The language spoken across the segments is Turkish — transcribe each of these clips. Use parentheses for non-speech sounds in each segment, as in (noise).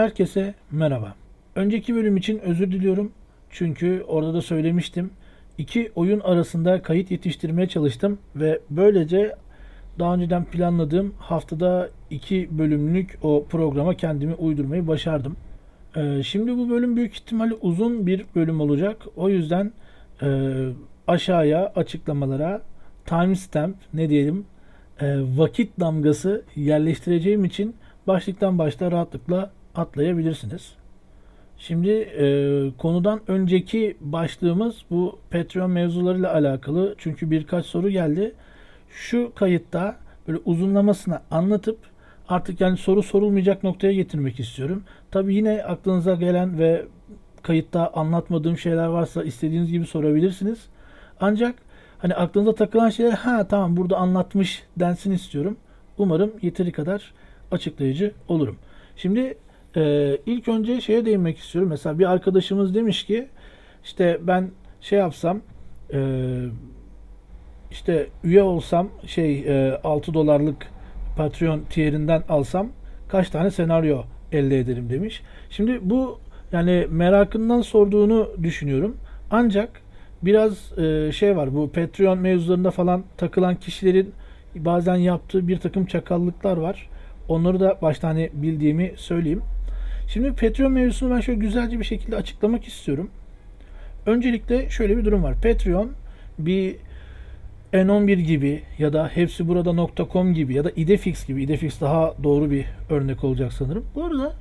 Herkese merhaba. Önceki bölüm için özür diliyorum. Çünkü orada da söylemiştim. İki oyun arasında kayıt yetiştirmeye çalıştım ve böylece daha önceden planladığım haftada iki bölümlük o programa kendimi uydurmayı başardım. Ee, şimdi bu bölüm büyük ihtimalle uzun bir bölüm olacak. O yüzden e, aşağıya açıklamalara timestamp ne diyelim e, vakit damgası yerleştireceğim için başlıktan başta rahatlıkla atlayabilirsiniz. Şimdi e, konudan önceki başlığımız bu Patreon mevzularıyla alakalı. Çünkü birkaç soru geldi. Şu kayıtta böyle uzunlamasına anlatıp artık yani soru sorulmayacak noktaya getirmek istiyorum. Tabi yine aklınıza gelen ve kayıtta anlatmadığım şeyler varsa istediğiniz gibi sorabilirsiniz. Ancak hani aklınıza takılan şeyler ha tamam burada anlatmış densin istiyorum. Umarım yeteri kadar açıklayıcı olurum. Şimdi e, ilk önce şeye değinmek istiyorum. Mesela bir arkadaşımız demiş ki işte ben şey yapsam e, işte üye olsam şey e, 6 dolarlık Patreon tier'inden alsam kaç tane senaryo elde ederim demiş. Şimdi bu yani merakından sorduğunu düşünüyorum. Ancak biraz e, şey var bu Patreon mevzularında falan takılan kişilerin bazen yaptığı bir takım çakallıklar var. Onları da başta hani bildiğimi söyleyeyim. Şimdi Patreon mevzusunu ben şöyle güzelce bir şekilde açıklamak istiyorum. Öncelikle şöyle bir durum var. Patreon bir N11 gibi ya da hepsi burada.com gibi ya da Idefix gibi Idefix daha doğru bir örnek olacak sanırım. Bu arada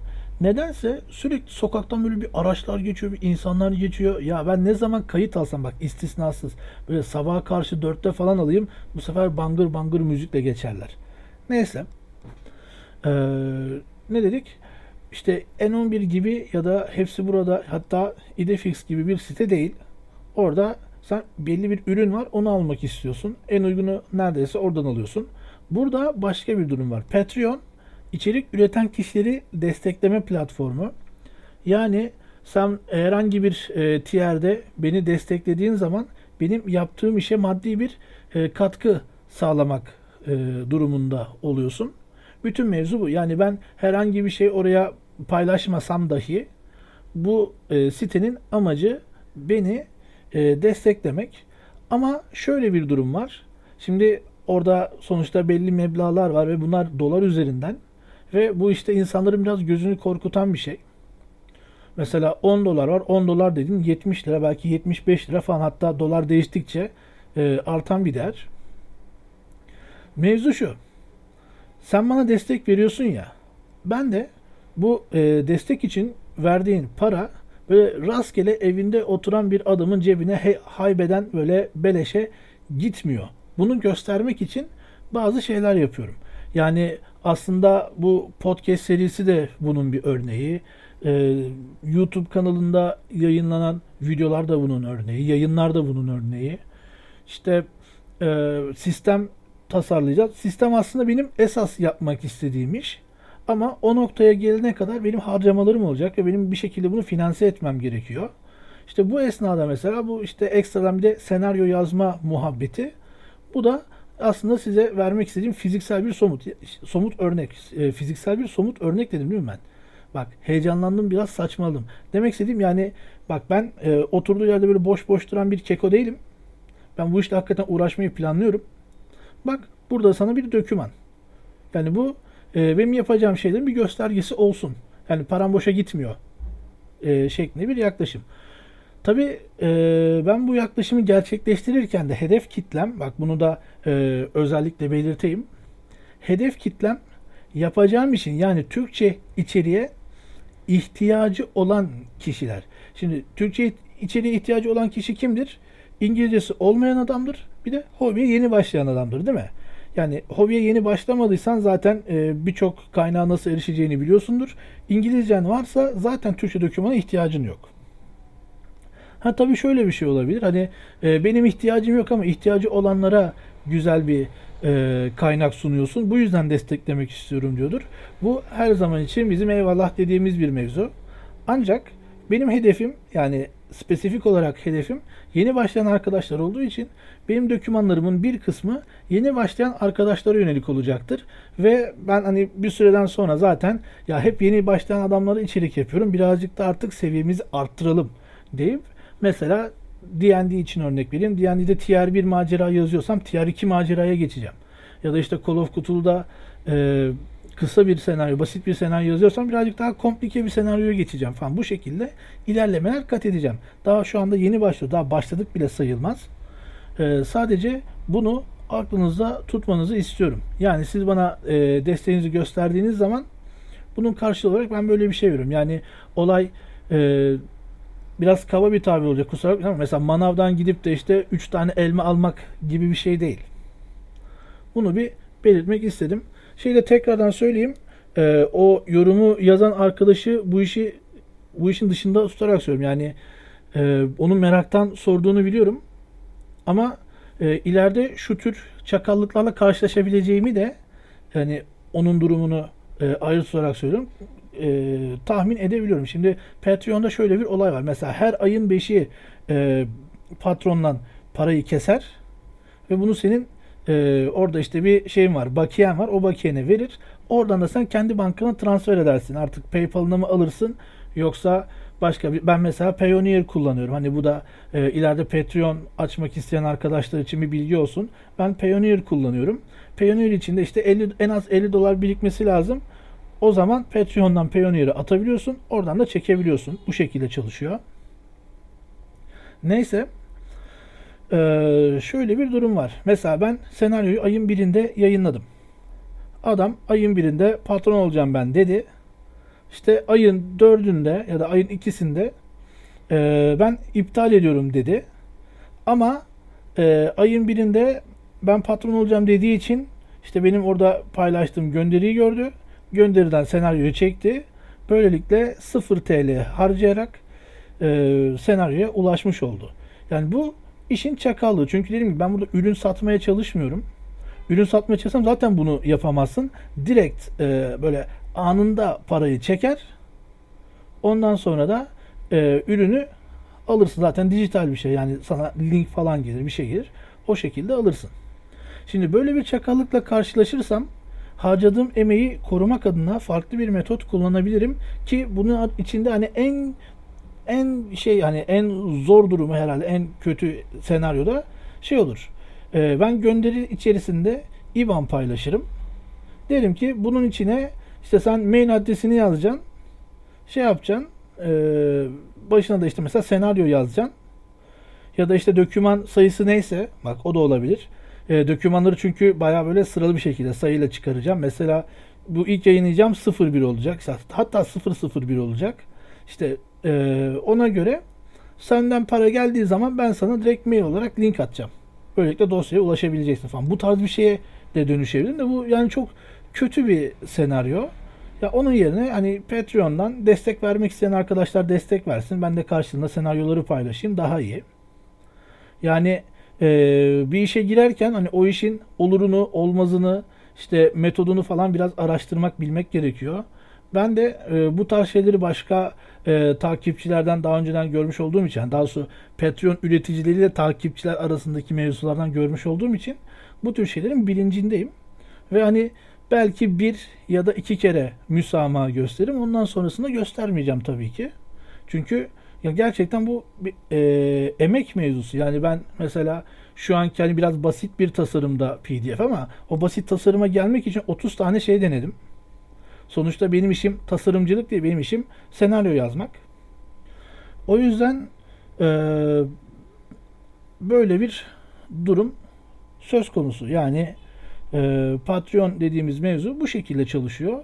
nedense sürekli sokaktan böyle bir araçlar geçiyor, bir insanlar geçiyor. Ya ben ne zaman kayıt alsam bak istisnasız böyle sabaha karşı dörtte falan alayım bu sefer bangır bangır müzikle geçerler. Neyse. Ee, ne dedik? İşte N11 gibi ya da hepsi burada hatta Idefix gibi bir site değil. Orada sen belli bir ürün var onu almak istiyorsun. En uygunu neredeyse oradan alıyorsun. Burada başka bir durum var. Patreon içerik üreten kişileri destekleme platformu. Yani sen herhangi bir e, tier'de beni desteklediğin zaman benim yaptığım işe maddi bir e, katkı sağlamak e, durumunda oluyorsun. Bütün mevzu bu. Yani ben herhangi bir şey oraya paylaşmasam dahi bu e, sitenin amacı beni e, desteklemek. Ama şöyle bir durum var. Şimdi orada sonuçta belli meblalar var ve bunlar dolar üzerinden ve bu işte insanların biraz gözünü korkutan bir şey. Mesela 10 dolar var. 10 dolar dedin 70 lira belki 75 lira falan hatta dolar değiştikçe e, artan bir değer. Mevzu şu. Sen bana destek veriyorsun ya. Ben de bu e, destek için verdiğin para böyle rastgele evinde oturan bir adamın cebine he, haybeden böyle beleşe gitmiyor. Bunu göstermek için bazı şeyler yapıyorum. Yani aslında bu podcast serisi de bunun bir örneği. Ee, YouTube kanalında yayınlanan videolar da bunun örneği. Yayınlar da bunun örneği. İşte e, sistem tasarlayacağız. Sistem aslında benim esas yapmak istediğim iş. Ama o noktaya gelene kadar benim harcamalarım olacak ve benim bir şekilde bunu finanse etmem gerekiyor. İşte bu esnada mesela bu işte ekstradan bir de senaryo yazma muhabbeti. Bu da aslında size vermek istediğim fiziksel bir somut somut örnek. E, fiziksel bir somut örnek dedim değil mi ben? Bak heyecanlandım biraz saçmaladım. Demek istediğim yani bak ben e, oturduğu yerde böyle boş boş duran bir keko değilim. Ben bu işte hakikaten uğraşmayı planlıyorum. Bak burada sana bir döküman. Yani bu e, benim yapacağım şeylerin bir göstergesi olsun. Yani param boşa gitmiyor e, şeklinde bir yaklaşım. Tabi e, ben bu yaklaşımı gerçekleştirirken de hedef kitlem, bak bunu da e, özellikle belirteyim. Hedef kitlem yapacağım için yani Türkçe içeriğe ihtiyacı olan kişiler. Şimdi Türkçe içeriğe ihtiyacı olan kişi kimdir? İngilizcesi olmayan adamdır. Bir de hobiye yeni başlayan adamdır değil mi? Yani hobiye yeni başlamadıysan zaten e, birçok kaynağa nasıl erişeceğini biliyorsundur. İngilizcen varsa zaten Türkçe dokümana ihtiyacın yok. Ha tabii şöyle bir şey olabilir. Hani e, benim ihtiyacım yok ama ihtiyacı olanlara güzel bir e, kaynak sunuyorsun. Bu yüzden desteklemek istiyorum diyordur. Bu her zaman için bizim eyvallah dediğimiz bir mevzu. Ancak benim hedefim yani spesifik olarak hedefim yeni başlayan arkadaşlar olduğu için benim dokümanlarımın bir kısmı yeni başlayan arkadaşlara yönelik olacaktır. Ve ben hani bir süreden sonra zaten ya hep yeni başlayan adamlara içerik yapıyorum. Birazcık da artık seviyemizi arttıralım deyip mesela D&D için örnek vereyim. D&D'de tier 1 macera yazıyorsam tier 2 maceraya geçeceğim. Ya da işte Call of Cthulhu'da e, kısa bir senaryo, basit bir senaryo yazıyorsam birazcık daha komplike bir senaryoya geçeceğim falan. Bu şekilde ilerlemeler kat edeceğim. Daha şu anda yeni başlıyor. Daha başladık bile sayılmaz. Ee, sadece bunu aklınızda tutmanızı istiyorum. Yani siz bana e, desteğinizi gösterdiğiniz zaman bunun karşılığı olarak ben böyle bir şey veriyorum. Yani olay e, biraz kaba bir tabir olacak kusura bakmayın ama mesela manavdan gidip de işte 3 tane elma almak gibi bir şey değil. Bunu bir belirtmek istedim. Şeyi de tekrardan söyleyeyim. E, o yorumu yazan arkadaşı bu işi bu işin dışında tutarak söylüyorum. Yani e, onun meraktan sorduğunu biliyorum. Ama e, ileride şu tür çakallıklarla karşılaşabileceğimi de yani onun durumunu e, ayrı tutarak söylüyorum. E, tahmin edebiliyorum. Şimdi Patreon'da şöyle bir olay var. Mesela her ayın 5'i e, patrondan parayı keser ve bunu senin e, orada işte bir şeyin var, bakiyen var. O bakiyene verir. Oradan da sen kendi bankana transfer edersin. Artık PayPal'ını mı alırsın yoksa başka bir ben mesela Payoneer kullanıyorum. Hani bu da e, ileride Patreon açmak isteyen arkadaşlar için bir bilgi olsun. Ben Payoneer kullanıyorum. Payoneer için de işte 50 en az 50 dolar birikmesi lazım. O zaman Patreon'dan Payoneer'ı atabiliyorsun. Oradan da çekebiliyorsun. Bu şekilde çalışıyor. Neyse. Ee, şöyle bir durum var. Mesela ben senaryoyu ayın birinde yayınladım. Adam ayın birinde patron olacağım ben dedi. İşte ayın dördünde ya da ayın ikisinde e, ben iptal ediyorum dedi. Ama e, ayın birinde ben patron olacağım dediği için işte benim orada paylaştığım gönderiyi gördü. Gönderiden senaryoyu çekti. Böylelikle 0 TL harcayarak e, senaryoya ulaşmış oldu. Yani bu işin çakallığı. Çünkü dedim ki ben burada ürün satmaya çalışmıyorum. Ürün satmaya çalışsam zaten bunu yapamazsın. Direkt e, böyle anında parayı çeker. Ondan sonra da e, ürünü alırsın. Zaten dijital bir şey. Yani sana link falan gelir, bir şey gelir. O şekilde alırsın. Şimdi böyle bir çakallıkla karşılaşırsam harcadığım emeği korumak adına farklı bir metot kullanabilirim ki bunun içinde hani en en şey hani en zor durumu herhalde en kötü senaryoda şey olur. E, ben gönderi içerisinde IBAN paylaşırım. Derim ki bunun içine işte sen mail adresini yazacaksın. Şey yapacaksın. E, başına da işte mesela senaryo yazacaksın. Ya da işte doküman sayısı neyse bak o da olabilir. E, dokümanları çünkü baya böyle sıralı bir şekilde sayıyla çıkaracağım. Mesela bu ilk yayınlayacağım 01 olacak. Hatta 001 olacak. İşte e, ona göre senden para geldiği zaman ben sana direkt mail olarak link atacağım. Böylelikle dosyaya ulaşabileceksin falan. Bu tarz bir şeye de dönüşebilir de bu yani çok kötü bir senaryo. Ya onun yerine hani Patreon'dan destek vermek isteyen arkadaşlar destek versin. Ben de karşılığında senaryoları paylaşayım daha iyi. Yani e, bir işe girerken hani o işin olurunu, olmazını, işte metodunu falan biraz araştırmak, bilmek gerekiyor. Ben de e, bu tarz şeyleri başka e, takipçilerden daha önceden görmüş olduğum için, daha doğrusu Patreon üreticileriyle takipçiler arasındaki mevzulardan görmüş olduğum için bu tür şeylerin bilincindeyim. Ve hani belki bir ya da iki kere müsamaha gösteririm. Ondan sonrasında göstermeyeceğim tabii ki. Çünkü ya gerçekten bu e, emek mevzusu. Yani ben mesela şu anki hani biraz basit bir tasarımda PDF ama o basit tasarıma gelmek için 30 tane şey denedim. Sonuçta benim işim tasarımcılık değil, benim işim senaryo yazmak. O yüzden e, böyle bir durum söz konusu. Yani e, Patreon dediğimiz mevzu bu şekilde çalışıyor.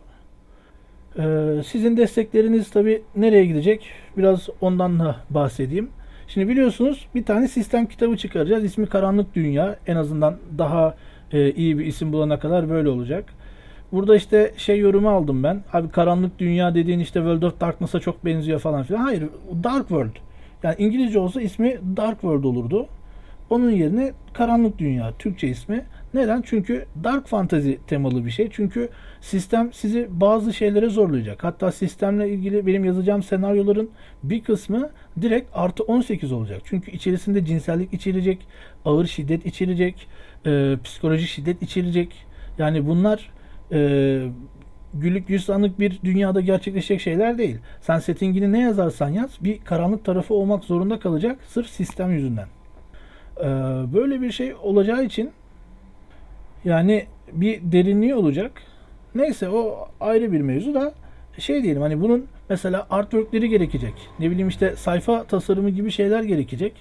E, sizin destekleriniz tabi nereye gidecek? Biraz ondan da bahsedeyim. Şimdi biliyorsunuz bir tane sistem kitabı çıkaracağız. İsmi Karanlık Dünya. En azından daha e, iyi bir isim bulana kadar böyle olacak. Burada işte şey yorumu aldım ben. Abi karanlık dünya dediğin işte World of Darkness'a çok benziyor falan filan. Hayır, Dark World. Yani İngilizce olsa ismi Dark World olurdu. Onun yerine Karanlık Dünya Türkçe ismi. Neden? Çünkü dark fantasy temalı bir şey. Çünkü sistem sizi bazı şeylere zorlayacak. Hatta sistemle ilgili benim yazacağım senaryoların bir kısmı direkt artı 18 olacak. Çünkü içerisinde cinsellik içerecek, ağır şiddet içerecek, e, psikolojik şiddet içerecek. Yani bunlar e, güllük gülistanlık bir dünyada gerçekleşecek şeyler değil. Sen settingini ne yazarsan yaz bir karanlık tarafı olmak zorunda kalacak sırf sistem yüzünden. Ee, böyle bir şey olacağı için yani bir derinliği olacak. Neyse o ayrı bir mevzu da şey diyelim hani bunun mesela artworkleri gerekecek. Ne bileyim işte sayfa tasarımı gibi şeyler gerekecek.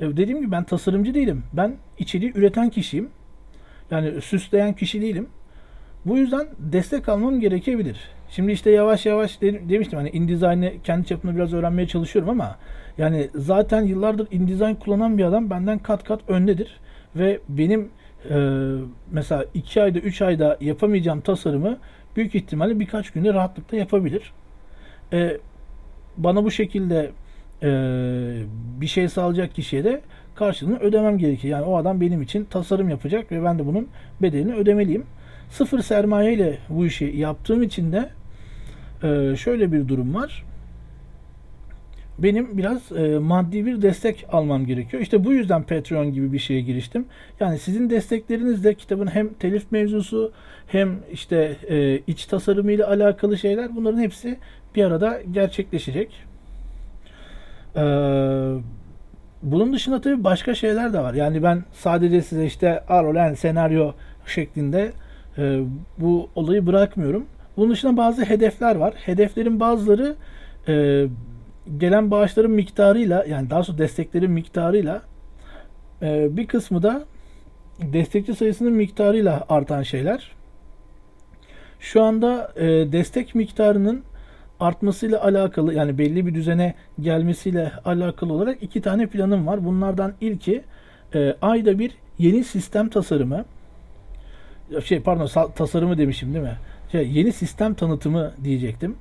Ee, dediğim gibi ben tasarımcı değilim. Ben içeriği üreten kişiyim. Yani süsleyen kişi değilim. Bu yüzden destek almam gerekebilir. Şimdi işte yavaş yavaş de, demiştim hani InDesign'ı kendi çapımda biraz öğrenmeye çalışıyorum ama yani zaten yıllardır InDesign kullanan bir adam benden kat kat öndedir. Ve benim e, mesela 2 ayda 3 ayda yapamayacağım tasarımı büyük ihtimalle birkaç günde rahatlıkla yapabilir. E, bana bu şekilde e, bir şey sağlayacak kişiye de karşılığını ödemem gerekir. Yani o adam benim için tasarım yapacak ve ben de bunun bedelini ödemeliyim. Sıfır sermaye ile bu işi yaptığım için de e, şöyle bir durum var. Benim biraz e, maddi bir destek almam gerekiyor. İşte bu yüzden Patreon gibi bir şeye giriştim. Yani sizin desteklerinizle kitabın hem telif mevzusu hem işte e, iç tasarımı ile alakalı şeyler bunların hepsi bir arada gerçekleşecek. Eee bunun dışında tabii başka şeyler de var. Yani ben sadece size işte Arolen senaryo şeklinde e, bu olayı bırakmıyorum. Bunun dışında bazı hedefler var. Hedeflerin bazıları e, gelen bağışların miktarıyla yani daha sonra desteklerin miktarıyla e, bir kısmı da destekçi sayısının miktarıyla artan şeyler. Şu anda e, destek miktarının artmasıyla alakalı yani belli bir düzene gelmesiyle alakalı olarak iki tane planım var. Bunlardan ilki e, ayda bir yeni sistem tasarımı şey pardon tasarımı demişim değil mi? Şey, yeni sistem tanıtımı diyecektim.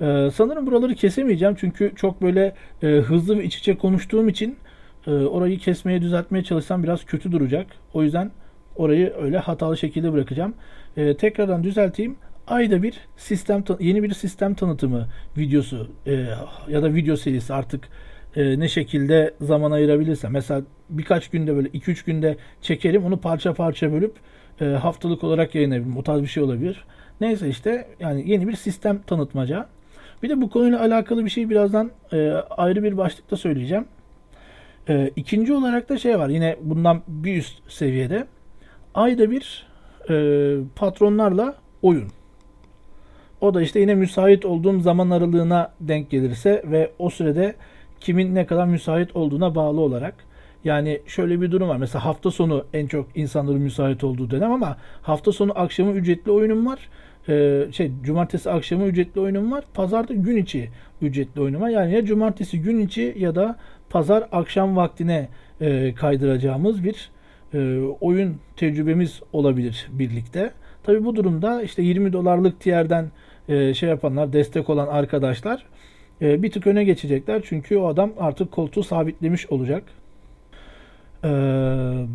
Ee, sanırım buraları kesemeyeceğim çünkü çok böyle e, hızlı ve iç içe konuştuğum için e, orayı kesmeye düzeltmeye çalışsam biraz kötü duracak. O yüzden orayı öyle hatalı şekilde bırakacağım. E, tekrardan düzelteyim. Ayda bir sistem yeni bir sistem tanıtımı videosu e, ya da video serisi artık e, ne şekilde zaman ayırabilirsem. Mesela birkaç günde böyle 2-3 günde çekerim onu parça parça bölüp e, haftalık olarak yayınlayabilirim. O tarz bir şey olabilir. Neyse işte yani yeni bir sistem tanıtmaca. Bir de bu konuyla alakalı bir şey birazdan e, ayrı bir başlıkta söyleyeceğim. E, ikinci olarak da şey var yine bundan bir üst seviyede. Ayda bir e, patronlarla oyun. O da işte yine müsait olduğum zaman aralığına denk gelirse ve o sürede kimin ne kadar müsait olduğuna bağlı olarak yani şöyle bir durum var. Mesela hafta sonu en çok insanların müsait olduğu dönem ama hafta sonu akşamı ücretli oyunum var. Ee, şey cumartesi akşamı ücretli oyunum var. Pazarda gün içi ücretli oyunum var. Yani ya cumartesi gün içi ya da pazar akşam vaktine e, kaydıracağımız bir e, oyun tecrübemiz olabilir birlikte. Tabi bu durumda işte 20 dolarlık tierden e, şey yapanlar, destek olan arkadaşlar e, bir tık öne geçecekler. Çünkü o adam artık koltuğu sabitlemiş olacak. Ee,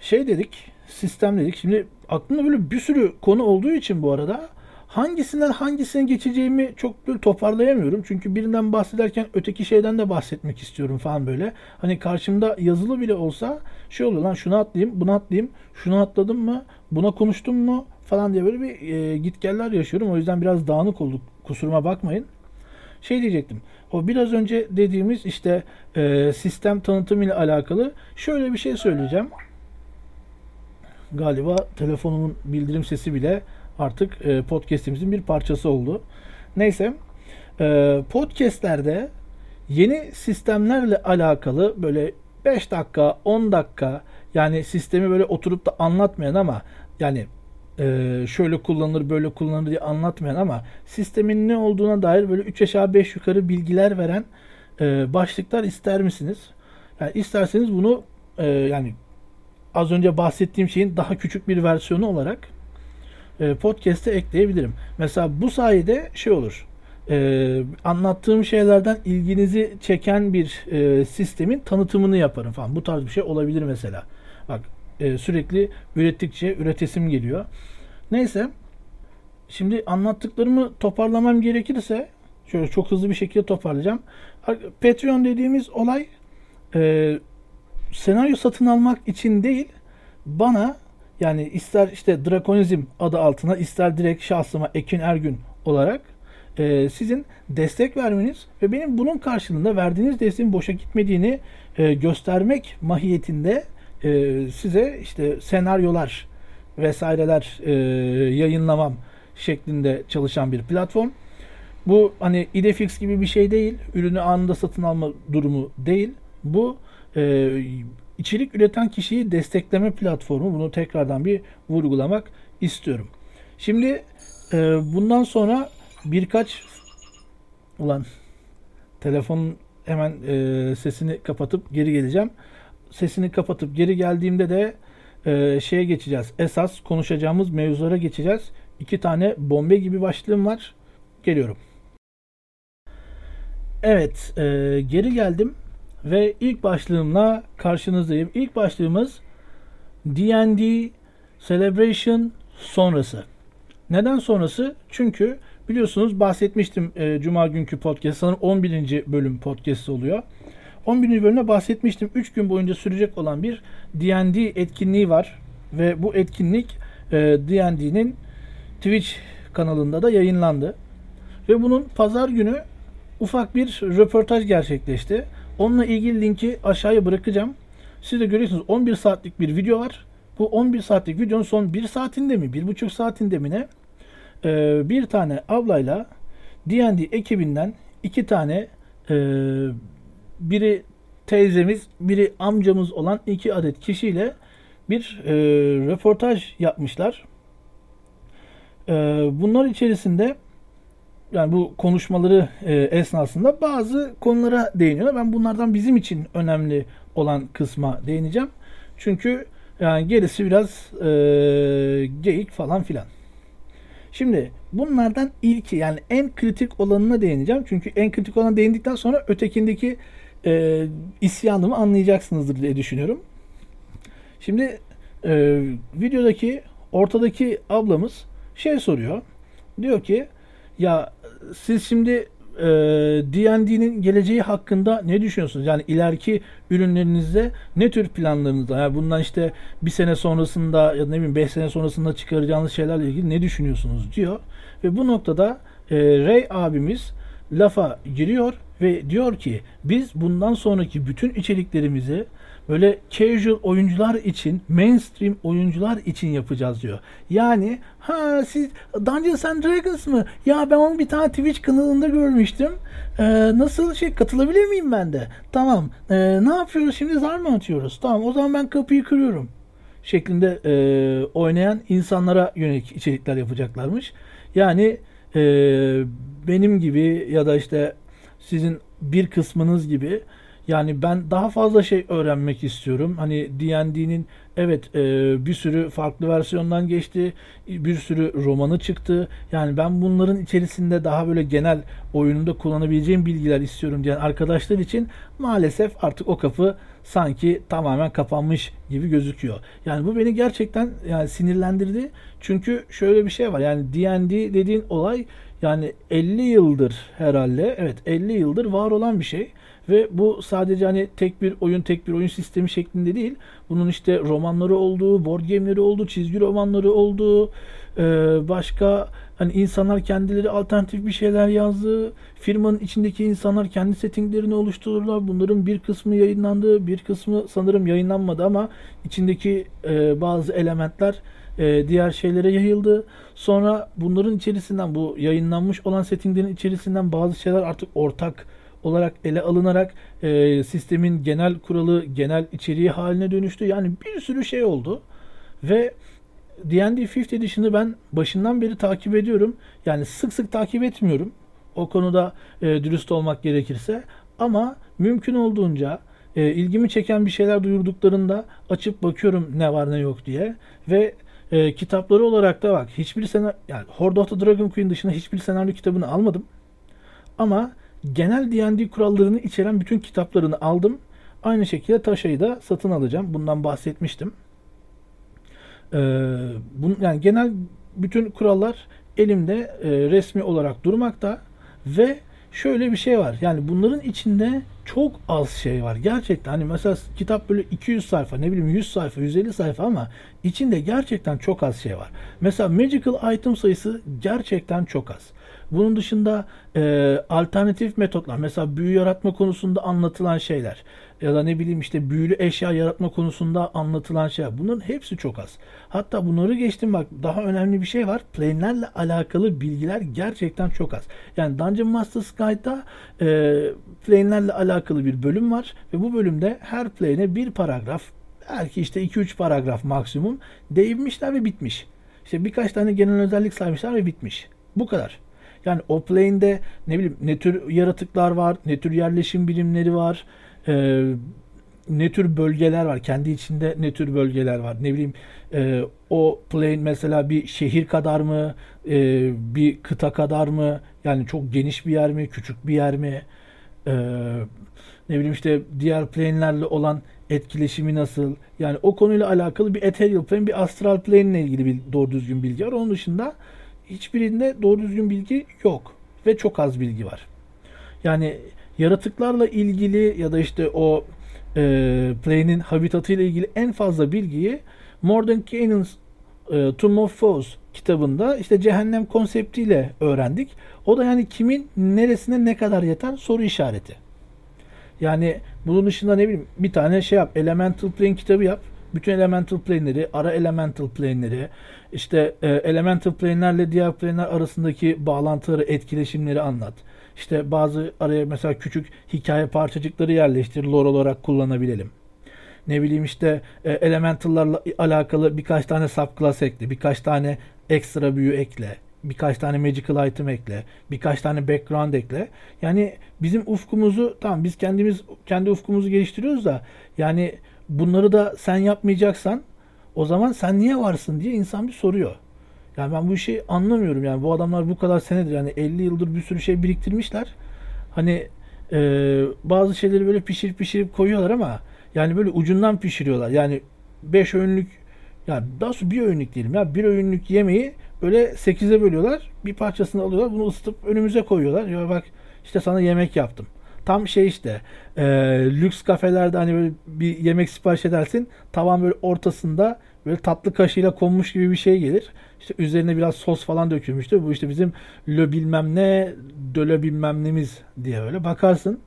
şey dedik, sistem dedik. Şimdi aklımda böyle bir sürü konu olduğu için bu arada hangisinden hangisine geçeceğimi çok böyle toparlayamıyorum. Çünkü birinden bahsederken öteki şeyden de bahsetmek istiyorum falan böyle. Hani karşımda yazılı bile olsa şey oluyor lan şunu atlayayım, bunu atlayayım, şunu atladım mı, buna konuştum mu falan diye böyle bir e, gitgeller yaşıyorum. O yüzden biraz dağınık olduk. Kusuruma bakmayın. Şey diyecektim. O biraz önce dediğimiz işte e, sistem tanıtımı ile alakalı şöyle bir şey söyleyeceğim. Galiba telefonumun bildirim sesi bile artık e, podcast'imizin bir parçası oldu. Neyse e, podcast'lerde yeni sistemlerle alakalı böyle 5 dakika 10 dakika yani sistemi böyle oturup da anlatmayan ama yani e, şöyle kullanılır böyle kullanılır diye anlatmayan ama sistemin ne olduğuna dair böyle 3 aşağı 5 yukarı bilgiler veren e, başlıklar ister misiniz? Yani isterseniz bunu e, yani az önce bahsettiğim şeyin daha küçük bir versiyonu olarak e, podcast'e ekleyebilirim. Mesela bu sayede şey olur. E, anlattığım şeylerden ilginizi çeken bir e, sistemin tanıtımını yaparım falan. Bu tarz bir şey olabilir mesela. Bak e, sürekli ürettikçe üretesim geliyor. Neyse. Şimdi anlattıklarımı toparlamam gerekirse şöyle çok hızlı bir şekilde toparlayacağım. Patreon dediğimiz olay e, senaryo satın almak için değil bana yani ister işte Drakonizm adı altına ister direkt şahsıma Ekin Ergün olarak e, sizin destek vermeniz ve benim bunun karşılığında verdiğiniz desteğin boşa gitmediğini e, göstermek mahiyetinde e, size işte senaryolar vesaireler e, yayınlamam şeklinde çalışan bir platform. Bu hani Idefix gibi bir şey değil. Ürünü anında satın alma durumu değil. Bu e, içerik üreten kişiyi destekleme platformu. Bunu tekrardan bir vurgulamak istiyorum. Şimdi e, bundan sonra birkaç ulan telefonun hemen e, sesini kapatıp geri geleceğim. Sesini kapatıp geri geldiğimde de e, şeye geçeceğiz. Esas konuşacağımız mevzulara geçeceğiz. İki tane bombe gibi başlığım var. Geliyorum. Evet, e, geri geldim ve ilk başlığımla karşınızdayım. İlk başlığımız D&D Celebration sonrası. Neden sonrası? Çünkü biliyorsunuz bahsetmiştim e, Cuma günkü podcast. Sanırım 11. bölüm podcast oluyor. 11. bölümde bahsetmiştim. 3 gün boyunca sürecek olan bir D&D etkinliği var. Ve bu etkinlik e, D&D'nin Twitch kanalında da yayınlandı. Ve bunun pazar günü ufak bir röportaj gerçekleşti. Onunla ilgili linki aşağıya bırakacağım. Siz de görüyorsunuz 11 saatlik bir video var. Bu 11 saatlik videonun son 1 saatinde mi, 1,5 saatinde mi ne? Ee, bir tane ablayla D&D ekibinden iki tane e, biri teyzemiz, biri amcamız olan iki adet kişiyle bir e, röportaj yapmışlar. E, bunlar içerisinde yani bu konuşmaları e, esnasında bazı konulara değiniyorlar. Ben bunlardan bizim için önemli olan kısma değineceğim. Çünkü yani gerisi biraz e, geyik falan filan. Şimdi bunlardan ilki yani en kritik olanına değineceğim. Çünkü en kritik olana değindikten sonra ötekindeki e, isyanımı anlayacaksınızdır diye düşünüyorum. Şimdi e, videodaki ortadaki ablamız şey soruyor. Diyor ki ya siz şimdi e, D&D'nin geleceği hakkında ne düşünüyorsunuz? Yani ileriki ürünlerinizde ne tür planlarınız var? Yani bundan işte bir sene sonrasında ya ne bileyim beş sene sonrasında çıkaracağınız şeylerle ilgili ne düşünüyorsunuz diyor. Ve bu noktada e, Ray abimiz lafa giriyor ve diyor ki biz bundan sonraki bütün içeriklerimizi böyle casual oyuncular için, mainstream oyuncular için yapacağız diyor. Yani ha siz Dungeons and Dragons mı? Ya ben onu bir tane Twitch kanalında görmüştüm. Ee, nasıl şey katılabilir miyim ben de? Tamam. Ee, ne yapıyoruz şimdi zar mı atıyoruz? Tamam o zaman ben kapıyı kırıyorum. Şeklinde e, oynayan insanlara yönelik içerikler yapacaklarmış. Yani e, benim gibi ya da işte sizin bir kısmınız gibi yani ben daha fazla şey öğrenmek istiyorum. Hani D&D'nin evet e, bir sürü farklı versiyondan geçti. Bir sürü romanı çıktı. Yani ben bunların içerisinde daha böyle genel oyununda kullanabileceğim bilgiler istiyorum diyen arkadaşlar için maalesef artık o kapı sanki tamamen kapanmış gibi gözüküyor. Yani bu beni gerçekten yani sinirlendirdi. Çünkü şöyle bir şey var. Yani D&D dediğin olay yani 50 yıldır herhalde evet 50 yıldır var olan bir şey. Ve bu sadece hani tek bir oyun, tek bir oyun sistemi şeklinde değil. Bunun işte romanları olduğu, board game'leri olduğu, çizgi romanları olduğu, başka hani insanlar kendileri alternatif bir şeyler yazdı. Firmanın içindeki insanlar kendi settinglerini oluştururlar. Bunların bir kısmı yayınlandı, bir kısmı sanırım yayınlanmadı ama içindeki bazı elementler e, diğer şeylere yayıldı. Sonra bunların içerisinden bu yayınlanmış olan settinglerin içerisinden bazı şeyler artık ortak olarak ele alınarak e, sistemin genel kuralı, genel içeriği haline dönüştü. Yani bir sürü şey oldu. Ve D&D 5th Edition'ı ben başından beri takip ediyorum. Yani sık sık takip etmiyorum. O konuda e, dürüst olmak gerekirse. Ama mümkün olduğunca e, ilgimi çeken bir şeyler duyurduklarında açıp bakıyorum ne var ne yok diye. Ve e, kitapları olarak da bak hiçbir sene yani Horde of the Dragon Queen dışında hiçbir senaryo kitabını almadım. Ama genel D&D kurallarını içeren bütün kitaplarını aldım. Aynı şekilde Taşa'yı da satın alacağım. Bundan bahsetmiştim. Ee, bunun, yani genel bütün kurallar elimde e, resmi olarak durmakta ve şöyle bir şey var. Yani bunların içinde çok az şey var. Gerçekten hani mesela kitap böyle 200 sayfa ne bileyim 100 sayfa 150 sayfa ama içinde gerçekten çok az şey var. Mesela magical item sayısı gerçekten çok az. Bunun dışında e, alternatif metotlar mesela büyü yaratma konusunda anlatılan şeyler ya da ne bileyim işte büyülü eşya yaratma konusunda anlatılan şeyler bunların hepsi çok az. Hatta bunları geçtim bak daha önemli bir şey var. Plane'lerle alakalı bilgiler gerçekten çok az. Yani Dungeon Master's Guide'da e, plane'lerle alakalı bir bölüm var ve bu bölümde her plane'e bir paragraf belki işte 2-3 paragraf maksimum değinmişler ve bitmiş. İşte birkaç tane genel özellik saymışlar ve bitmiş. Bu kadar. Yani o plane'de ne bileyim ne tür yaratıklar var, ne tür yerleşim birimleri var, e, ne tür bölgeler var, kendi içinde ne tür bölgeler var, ne bileyim e, o plane mesela bir şehir kadar mı, e, bir kıta kadar mı, yani çok geniş bir yer mi, küçük bir yer mi, e, ne bileyim işte diğer plane'lerle olan etkileşimi nasıl, yani o konuyla alakalı bir ethereal plane, bir astral plane ile ilgili bir doğru düzgün bilgi var. Onun dışında hiçbirinde doğru düzgün bilgi yok ve çok az bilgi var. Yani yaratıklarla ilgili ya da işte o e, plane'in habitatı ile ilgili en fazla bilgiyi Modern Canaan's e, Tomb of Foes kitabında işte cehennem konseptiyle öğrendik. O da yani kimin neresine ne kadar yeter soru işareti. Yani bunun dışında ne bileyim bir tane şey yap. Elemental Plane kitabı yap. Bütün elemental plane'leri, ara elemental plane'leri, işte e, elemental plane'lerle diğer plane'ler arasındaki bağlantıları, etkileşimleri anlat. İşte bazı araya mesela küçük hikaye parçacıkları yerleştir, lore olarak kullanabilelim. Ne bileyim işte e, elemental'larla alakalı birkaç tane subclass ekle, birkaç tane ekstra büyü ekle, birkaç tane magical item ekle, birkaç tane background ekle. Yani bizim ufkumuzu tamam biz kendimiz kendi ufkumuzu geliştiriyoruz da yani bunları da sen yapmayacaksan o zaman sen niye varsın diye insan bir soruyor. Yani ben bu işi anlamıyorum yani bu adamlar bu kadar senedir yani 50 yıldır bir sürü şey biriktirmişler. Hani e, bazı şeyleri böyle pişirip pişirip koyuyorlar ama yani böyle ucundan pişiriyorlar. Yani 5 öğünlük yani daha doğrusu bir öğünlük diyelim ya bir öğünlük yemeği böyle 8'e bölüyorlar. Bir parçasını alıyorlar bunu ısıtıp önümüze koyuyorlar. Ya bak işte sana yemek yaptım. Tam şey işte e, lüks kafelerde hani böyle bir yemek sipariş edersin. Tavan böyle ortasında böyle tatlı kaşığıyla konmuş gibi bir şey gelir. İşte üzerine biraz sos falan dökülmüştür. Bu işte bizim lö bilmem ne, dölö bilmem nemiz diye böyle bakarsın.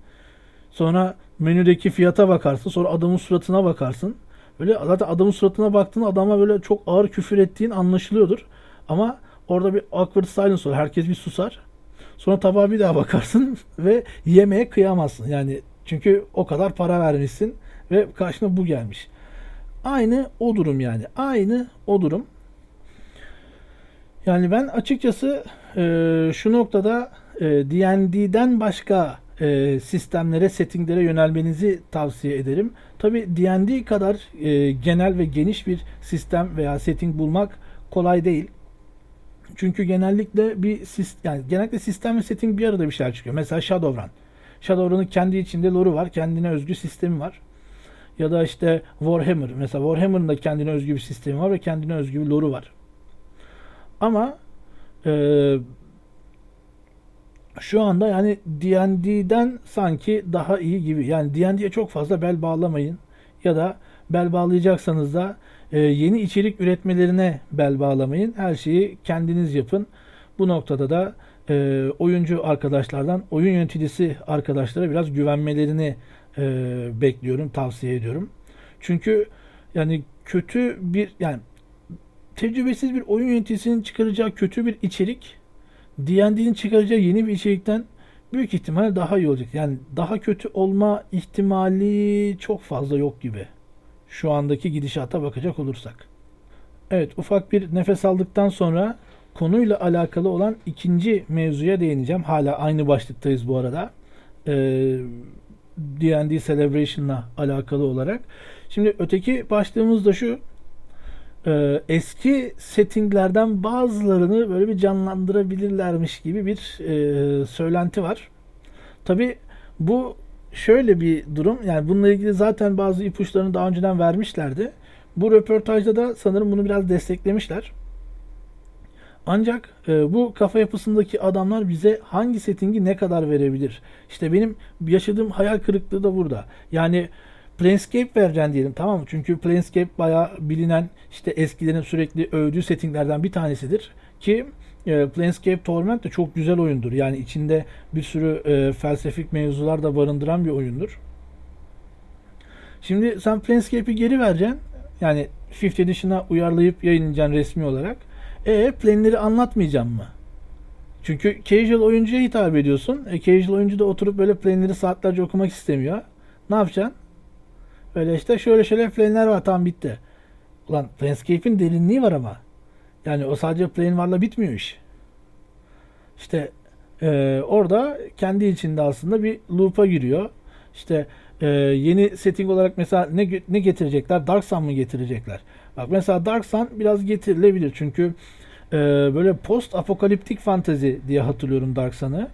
Sonra menüdeki fiyata bakarsın. Sonra adamın suratına bakarsın. Böyle zaten adamın suratına baktığın adama böyle çok ağır küfür ettiğin anlaşılıyordur. Ama orada bir awkward silence olur. Herkes bir susar. Sonra tabağa bir daha bakarsın (laughs) ve yemeye kıyamazsın. Yani çünkü o kadar para vermişsin ve karşına bu gelmiş. Aynı o durum yani. Aynı o durum. Yani ben açıkçası e, şu noktada e, D&D'den başka e, sistemlere, settinglere yönelmenizi tavsiye ederim. Tabi D&D kadar e, genel ve geniş bir sistem veya setting bulmak kolay değil. Çünkü genellikle bir yani genellikle sistem ve setting bir arada bir şeyler çıkıyor. Mesela Shadowrun. Shadowrun'un kendi içinde lore'u var, kendine özgü sistemi var. Ya da işte Warhammer. Mesela Warhammer'ın da kendine özgü bir sistemi var ve kendine özgü bir lore'u var. Ama e, şu anda yani D&D'den sanki daha iyi gibi. Yani D&D'ye çok fazla bel bağlamayın. Ya da bel bağlayacaksanız da e, yeni içerik üretmelerine bel bağlamayın. Her şeyi kendiniz yapın. Bu noktada da e, oyuncu arkadaşlardan oyun yöneticisi arkadaşlara biraz güvenmelerini e, bekliyorum, tavsiye ediyorum. Çünkü yani kötü bir yani tecrübesiz bir oyun yöneticisinin çıkaracağı kötü bir içerik D&D'nin çıkaracağı yeni bir içerikten büyük ihtimal daha iyi olacak. Yani daha kötü olma ihtimali çok fazla yok gibi. Şu andaki gidişata bakacak olursak. Evet ufak bir nefes aldıktan sonra konuyla alakalı olan ikinci mevzuya değineceğim. Hala aynı başlıktayız bu arada. Ee, Celebration'la alakalı olarak. Şimdi öteki başlığımız da şu e, eski settinglerden bazılarını böyle bir canlandırabilirlermiş gibi bir e, söylenti var. Tabi bu şöyle bir durum yani bununla ilgili zaten bazı ipuçlarını daha önceden vermişlerdi. Bu röportajda da sanırım bunu biraz desteklemişler. Ancak e, bu kafa yapısındaki adamlar bize hangi settingi ne kadar verebilir? İşte benim yaşadığım hayal kırıklığı da burada. Yani Planescape vereceksin diyelim tamam mı? Çünkü Planescape bayağı bilinen işte eskilerin sürekli övdüğü settinglerden bir tanesidir. Ki e, Planescape Torment de çok güzel oyundur. Yani içinde bir sürü e, felsefik mevzular da barındıran bir oyundur. Şimdi sen Planescape'i geri vereceksin. Yani 5th Edition'a uyarlayıp yayınlayacaksın resmi olarak. E planleri anlatmayacağım mı? Çünkü casual oyuncuya hitap ediyorsun. E, casual oyuncu da oturup böyle planleri saatlerce okumak istemiyor. Ne yapacaksın? Öyle işte şöyle şöyle planler var tam bitti. Ulan Planescape'in derinliği var ama. Yani o sadece plane varla bitmiyor iş. İşte e, orada kendi içinde aslında bir loop'a giriyor. İşte e, yeni setting olarak mesela ne ne getirecekler? Dark Sun mı getirecekler? Bak mesela Dark Sun biraz getirilebilir çünkü e, böyle post apokaliptik fantezi diye hatırlıyorum Dark Sun'ı.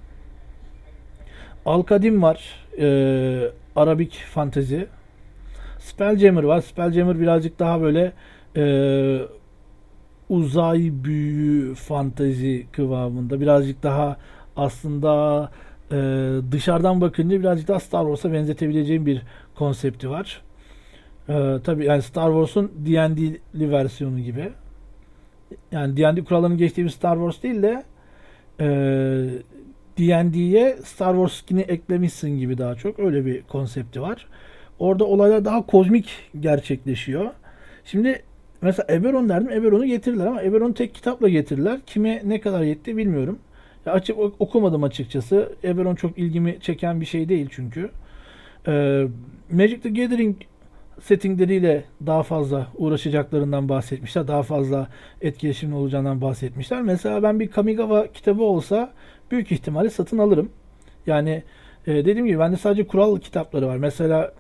Alkadim var. E, Arabik fantezi. Spelljammer var. Spelljammer birazcık daha böyle e, uzay büyü fantezi kıvamında. Birazcık daha aslında e, dışarıdan bakınca birazcık daha Star Wars'a benzetebileceğim bir konsepti var. E, tabii yani Star Wars'un D&D'li versiyonu gibi. Yani D&D kurallarının geçtiği bir Star Wars değil de e, D&D'ye Star Wars skin'i eklemişsin gibi daha çok. Öyle bir konsepti var. Orada olaylar daha kozmik gerçekleşiyor. Şimdi mesela Eberron derdim. Eberron'u getirdiler ama Eberron'u tek kitapla getirdiler. Kime ne kadar yetti bilmiyorum. Ya açıp okumadım açıkçası. Eberron çok ilgimi çeken bir şey değil çünkü. Ee, Magic the Gathering settingleriyle daha fazla uğraşacaklarından bahsetmişler. Daha fazla etkileşimli olacağından bahsetmişler. Mesela ben bir Kamigawa kitabı olsa büyük ihtimalle satın alırım. Yani e, dediğim gibi bende sadece kural kitapları var. Mesela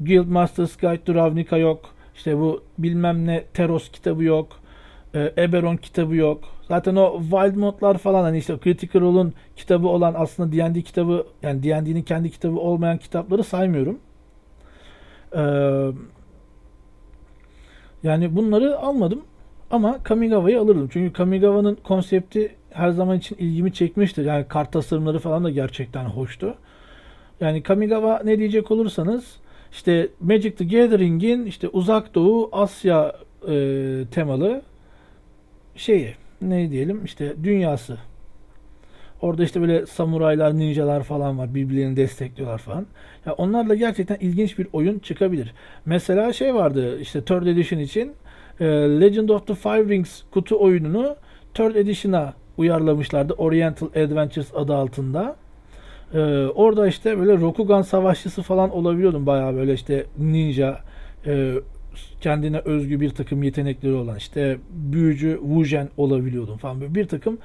Guild Masters Guide to Ravnica yok. İşte bu bilmem ne Teros kitabı yok. E, Eberron kitabı yok. Zaten o Wild Modlar falan hani işte Critical Role'un kitabı olan aslında D&D kitabı yani D&D'nin kendi kitabı olmayan kitapları saymıyorum. Ee, yani bunları almadım ama Kamigawa'yı alırdım. Çünkü Kamigawa'nın konsepti her zaman için ilgimi çekmiştir. Yani kart tasarımları falan da gerçekten hoştu. Yani Kamigawa ne diyecek olursanız işte Magic the Gathering'in işte uzak doğu Asya e, temalı şeyi ne diyelim işte dünyası. Orada işte böyle samuraylar, ninjalar falan var. Birbirlerini destekliyorlar falan. Ya onlarla gerçekten ilginç bir oyun çıkabilir. Mesela şey vardı işte Third Edition için e, Legend of the Five Rings kutu oyununu Third Edition'a uyarlamışlardı. Oriental Adventures adı altında. Ee, orada işte böyle Rokugan savaşçısı falan olabiliyordum bayağı böyle işte ninja e, kendine özgü bir takım yetenekleri olan işte büyücü Wujen olabiliyordum falan böyle bir takım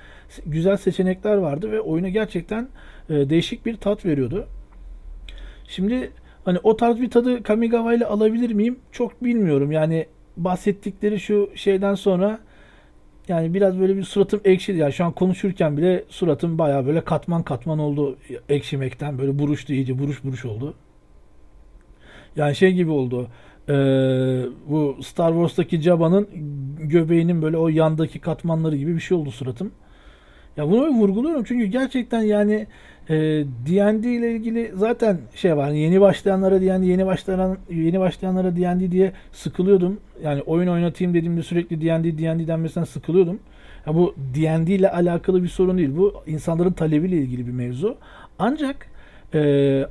güzel seçenekler vardı ve oyuna gerçekten e, değişik bir tat veriyordu. Şimdi hani o tarz bir tadı Kamigawa ile alabilir miyim? Çok bilmiyorum. Yani bahsettikleri şu şeyden sonra yani biraz böyle bir suratım ekşidi. Yani şu an konuşurken bile suratım baya böyle katman katman oldu ekşimekten. Böyle buruştu iyice buruş buruş oldu. Yani şey gibi oldu. Ee, bu Star Wars'taki Jabba'nın göbeğinin böyle o yandaki katmanları gibi bir şey oldu suratım. Ya bunu vurguluyorum çünkü gerçekten yani e, D&D ile ilgili zaten şey var. Yeni başlayanlara D&D, yeni başlayan yeni başlayanlara D&D diye sıkılıyordum. Yani oyun oynatayım dediğimde sürekli D&D D&D denmesinden sıkılıyordum. Ya bu D&D ile alakalı bir sorun değil. Bu insanların talebiyle ilgili bir mevzu. Ancak e,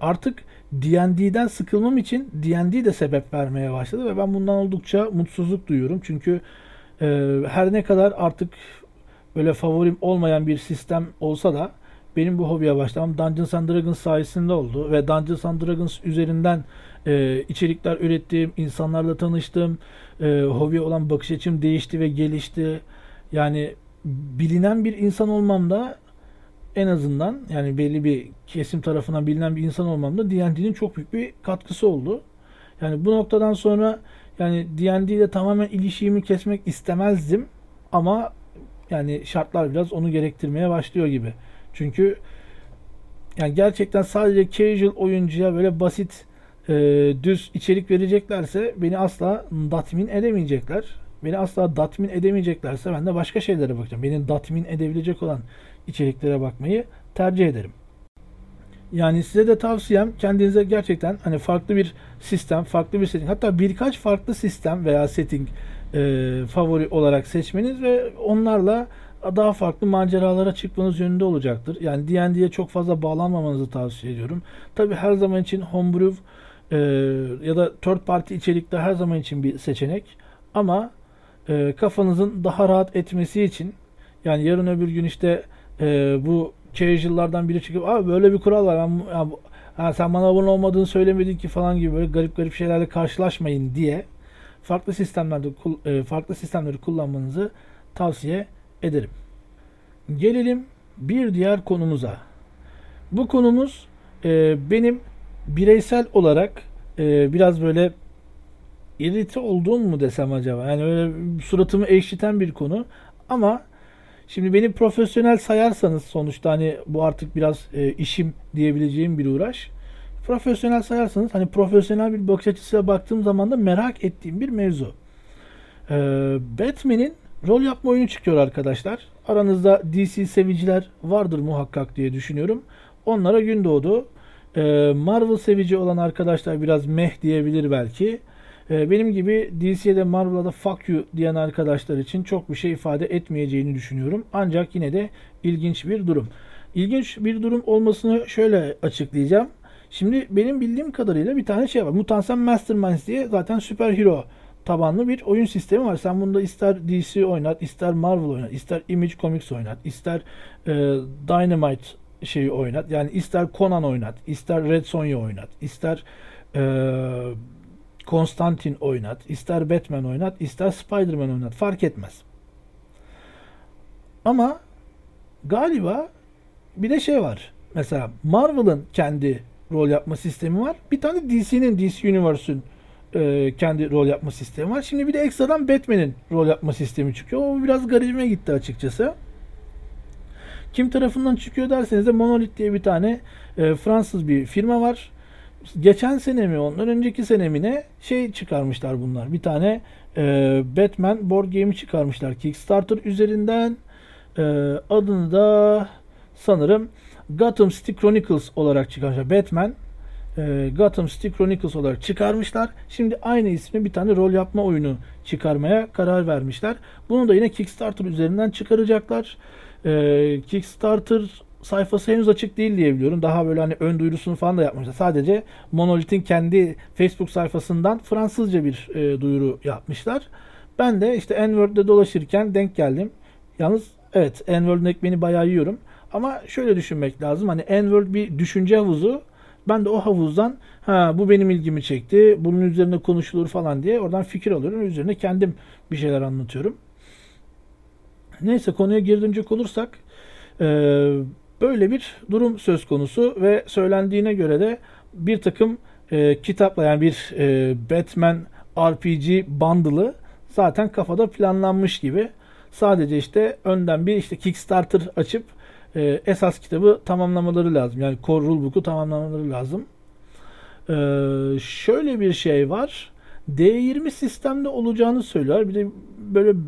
artık D&D'den sıkılmam için D&D de sebep vermeye başladı ve ben bundan oldukça mutsuzluk duyuyorum. Çünkü e, her ne kadar artık böyle favorim olmayan bir sistem olsa da benim bu hobiye başlamam Dungeons and Dragons sayesinde oldu ve Dungeons and Dragons üzerinden e, içerikler ürettiğim, insanlarla tanıştım, e, hobiye olan bakış açım değişti ve gelişti. Yani bilinen bir insan olmamda en azından yani belli bir kesim tarafından bilinen bir insan olmamda D&D'nin çok büyük bir katkısı oldu. Yani bu noktadan sonra yani D&D ile tamamen ilişkimi kesmek istemezdim ama yani şartlar biraz onu gerektirmeye başlıyor gibi. Çünkü yani gerçekten sadece casual oyuncuya böyle basit e, düz içerik vereceklerse beni asla tatmin edemeyecekler. Beni asla tatmin edemeyeceklerse ben de başka şeylere bakacağım. Beni tatmin edebilecek olan içeriklere bakmayı tercih ederim. Yani size de tavsiyem kendinize gerçekten hani farklı bir sistem, farklı bir setting hatta birkaç farklı sistem veya setting e, favori olarak seçmeniz ve onlarla daha farklı maceralara çıkmanız yönünde olacaktır. Yani D&D'ye çok fazla bağlanmamanızı tavsiye ediyorum. Tabi her zaman için homebrew e, ya da third party içerikte her zaman için bir seçenek. Ama e, kafanızın daha rahat etmesi için yani yarın öbür gün işte e, bu casual'lardan biri çıkıp abi böyle bir kural var ben, ya, ha, sen bana abone olmadığını söylemedin ki falan gibi böyle garip garip şeylerle karşılaşmayın diye farklı sistemlerde e, farklı sistemleri kullanmanızı tavsiye ederim. Gelelim bir diğer konumuza. Bu konumuz e, benim bireysel olarak e, biraz böyle irite olduğum mu desem acaba? Yani öyle suratımı ekşiten bir konu. Ama şimdi beni profesyonel sayarsanız sonuçta hani bu artık biraz e, işim diyebileceğim bir uğraş. Profesyonel sayarsanız hani profesyonel bir bakış açısıyla baktığım zaman da merak ettiğim bir mevzu. Ee, Batman'in rol yapma oyunu çıkıyor arkadaşlar. Aranızda DC seviciler vardır muhakkak diye düşünüyorum. Onlara gün doğdu. Ee, Marvel sevici olan arkadaşlar biraz meh diyebilir belki. Ee, benim gibi DC'de Marvel'a da fuck you diyen arkadaşlar için çok bir şey ifade etmeyeceğini düşünüyorum. Ancak yine de ilginç bir durum. İlginç bir durum olmasını şöyle açıklayacağım. Şimdi benim bildiğim kadarıyla bir tane şey var. Mutant Masterminds diye zaten süper hero tabanlı bir oyun sistemi var. Sen bunda ister DC oynat, ister Marvel oynat, ister Image Comics oynat, ister e, Dynamite şeyi oynat. Yani ister Conan oynat, ister Red Sonja oynat, ister e, Konstantin oynat, ister Batman oynat, ister Spider-Man oynat. Fark etmez. Ama galiba bir de şey var. Mesela Marvel'ın kendi rol yapma sistemi var. Bir tane DC'nin, DC Universe'ün e, kendi rol yapma sistemi var. Şimdi bir de ekstradan Batman'in rol yapma sistemi çıkıyor. O biraz garibime gitti açıkçası. Kim tarafından çıkıyor derseniz de Monolith diye bir tane e, Fransız bir firma var. Geçen sene mi ondan önceki sene mi ne şey çıkarmışlar bunlar. Bir tane e, Batman board game'i çıkarmışlar Kickstarter üzerinden. E, adını da sanırım Gotham City Chronicles olarak çıkarmışlar. Batman e, Gotham City Chronicles olarak çıkarmışlar. Şimdi aynı ismi bir tane rol yapma oyunu çıkarmaya karar vermişler. Bunu da yine Kickstarter üzerinden çıkaracaklar. E, Kickstarter sayfası henüz açık değil diye biliyorum. Daha böyle hani ön duyurusunu falan da yapmışlar. Sadece Monolith'in kendi Facebook sayfasından Fransızca bir e, duyuru yapmışlar. Ben de işte N-Word'de dolaşırken denk geldim. Yalnız evet N-Word'un ekmeğini bayağı yiyorum. Ama şöyle düşünmek lazım. Hani N-Word bir düşünce havuzu. Ben de o havuzdan ha bu benim ilgimi çekti. Bunun üzerine konuşulur falan diye oradan fikir alıyorum. Üzerine kendim bir şeyler anlatıyorum. Neyse konuya geri olursak e, böyle bir durum söz konusu ve söylendiğine göre de bir takım e, kitapla yani bir e, Batman RPG bundle'ı zaten kafada planlanmış gibi. Sadece işte önden bir işte Kickstarter açıp e, esas kitabı tamamlamaları lazım. Yani core rulebook'u tamamlamaları lazım. E, şöyle bir şey var. D20 sistemde olacağını söylüyorlar. Bir de böyle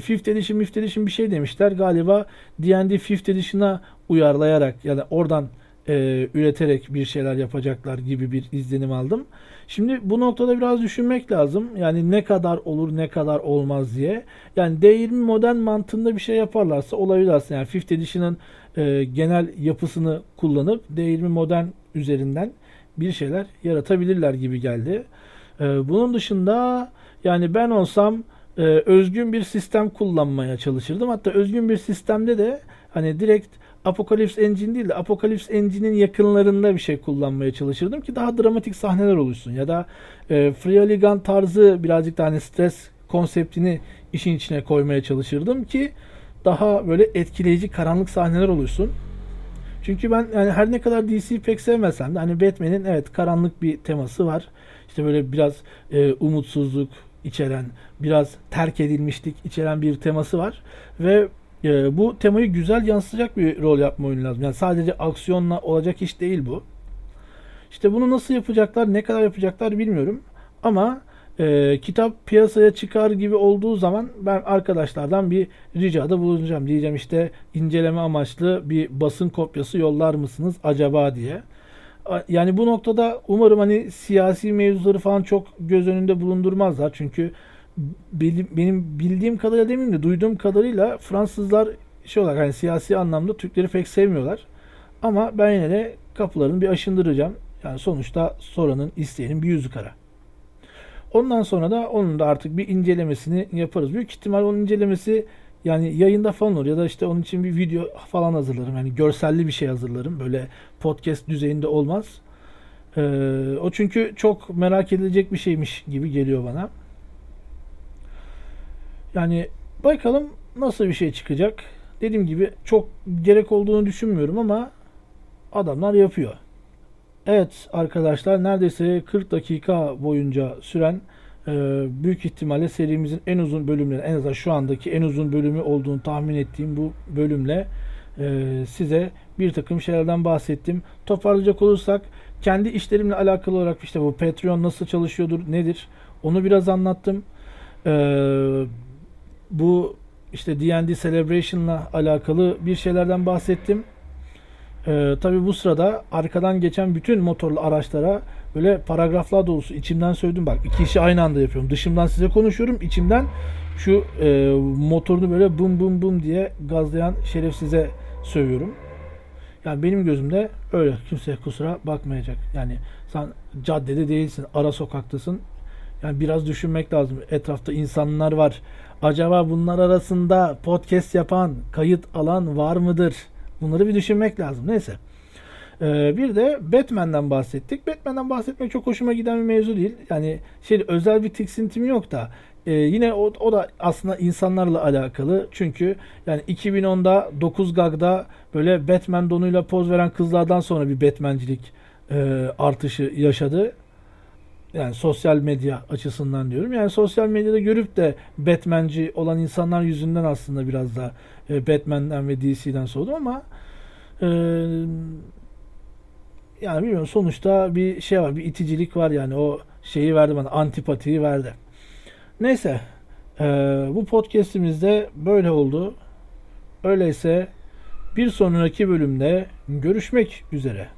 Fifth Edition, Fifth Edition bir şey demişler. Galiba D&D Fifth Edition'a uyarlayarak yani oradan e, üreterek bir şeyler yapacaklar gibi bir izlenim aldım. Şimdi bu noktada biraz düşünmek lazım. Yani ne kadar olur ne kadar olmaz diye. Yani D20 modern mantığında bir şey yaparlarsa olabilir. Yani Fifth Edition'ın e, genel yapısını kullanıp D20 modern üzerinden bir şeyler yaratabilirler gibi geldi. E, bunun dışında yani ben olsam e, özgün bir sistem kullanmaya çalışırdım. Hatta özgün bir sistemde de hani direkt Apocalypse Engine değil de Apocalypse Engine'in yakınlarında bir şey kullanmaya çalışırdım ki daha dramatik sahneler oluşsun. Ya da e, Free tarzı birazcık daha hani stres konseptini işin içine koymaya çalışırdım ki daha böyle etkileyici karanlık sahneler oluşsun. Çünkü ben yani her ne kadar DC pek sevmesem de hani Batman'in evet karanlık bir teması var. İşte böyle biraz e, umutsuzluk içeren, biraz terk edilmişlik içeren bir teması var ve e, bu temayı güzel yansıtacak bir rol yapma oyunu lazım. Yani sadece aksiyonla olacak iş değil bu. İşte bunu nasıl yapacaklar, ne kadar yapacaklar bilmiyorum. Ama e, kitap piyasaya çıkar gibi olduğu zaman ben arkadaşlardan bir ricada bulunacağım. Diyeceğim işte inceleme amaçlı bir basın kopyası yollar mısınız acaba diye. Yani bu noktada umarım hani siyasi mevzuları falan çok göz önünde bulundurmazlar. Çünkü benim bildiğim kadarıyla demeyeyim de duyduğum kadarıyla Fransızlar şey olarak hani siyasi anlamda Türkleri pek sevmiyorlar. Ama ben yine de kapılarını bir aşındıracağım. Yani sonuçta soranın isteyenin bir yüzü kara. Ondan sonra da onun da artık bir incelemesini yaparız. Büyük ihtimal onun incelemesi yani yayında falan olur ya da işte onun için bir video falan hazırlarım. Yani görselli bir şey hazırlarım. Böyle podcast düzeyinde olmaz. Ee, o çünkü çok merak edilecek bir şeymiş gibi geliyor bana. Yani bakalım nasıl bir şey çıkacak. Dediğim gibi çok gerek olduğunu düşünmüyorum ama adamlar yapıyor. Evet arkadaşlar neredeyse 40 dakika boyunca süren e, büyük ihtimalle serimizin en uzun bölümleri en azından şu andaki en uzun bölümü olduğunu tahmin ettiğim bu bölümle e, size bir takım şeylerden bahsettim. Toparlayacak olursak kendi işlerimle alakalı olarak işte bu Patreon nasıl çalışıyordur nedir onu biraz anlattım. Bu işte D&D Celebration'la alakalı bir şeylerden bahsettim. Ee, tabii bu sırada arkadan geçen bütün motorlu araçlara böyle paragraflar dolusu içimden söyledim bak iki işi aynı anda yapıyorum. Dışımdan size konuşuyorum. içimden şu e, motorunu böyle bum bum bum diye gazlayan şerefsize sövüyorum. Yani benim gözümde öyle kimse kusura bakmayacak. Yani sen caddede değilsin, ara sokaktasın. Yani biraz düşünmek lazım. Etrafta insanlar var. Acaba bunlar arasında podcast yapan, kayıt alan var mıdır? Bunları bir düşünmek lazım. Neyse. Ee, bir de Batman'den bahsettik. Batman'den bahsetmek çok hoşuma giden bir mevzu değil. Yani şey özel bir tiksintim yok da e, yine o, o da aslında insanlarla alakalı. Çünkü yani 2010'da 9 Gag'da böyle Batman donuyla poz veren kızlardan sonra bir Batmancilik e, artışı yaşadı. Yani sosyal medya açısından diyorum. Yani sosyal medyada görüp de Batmanci olan insanlar yüzünden aslında biraz da e, Batman'den ve DC'den soğudum ama e, yani bilmiyorum sonuçta bir şey var, bir iticilik var yani o şeyi verdi bana, antipatiyi verdi. Neyse, e, bu podcast'imizde böyle oldu. Öyleyse bir sonraki bölümde görüşmek üzere.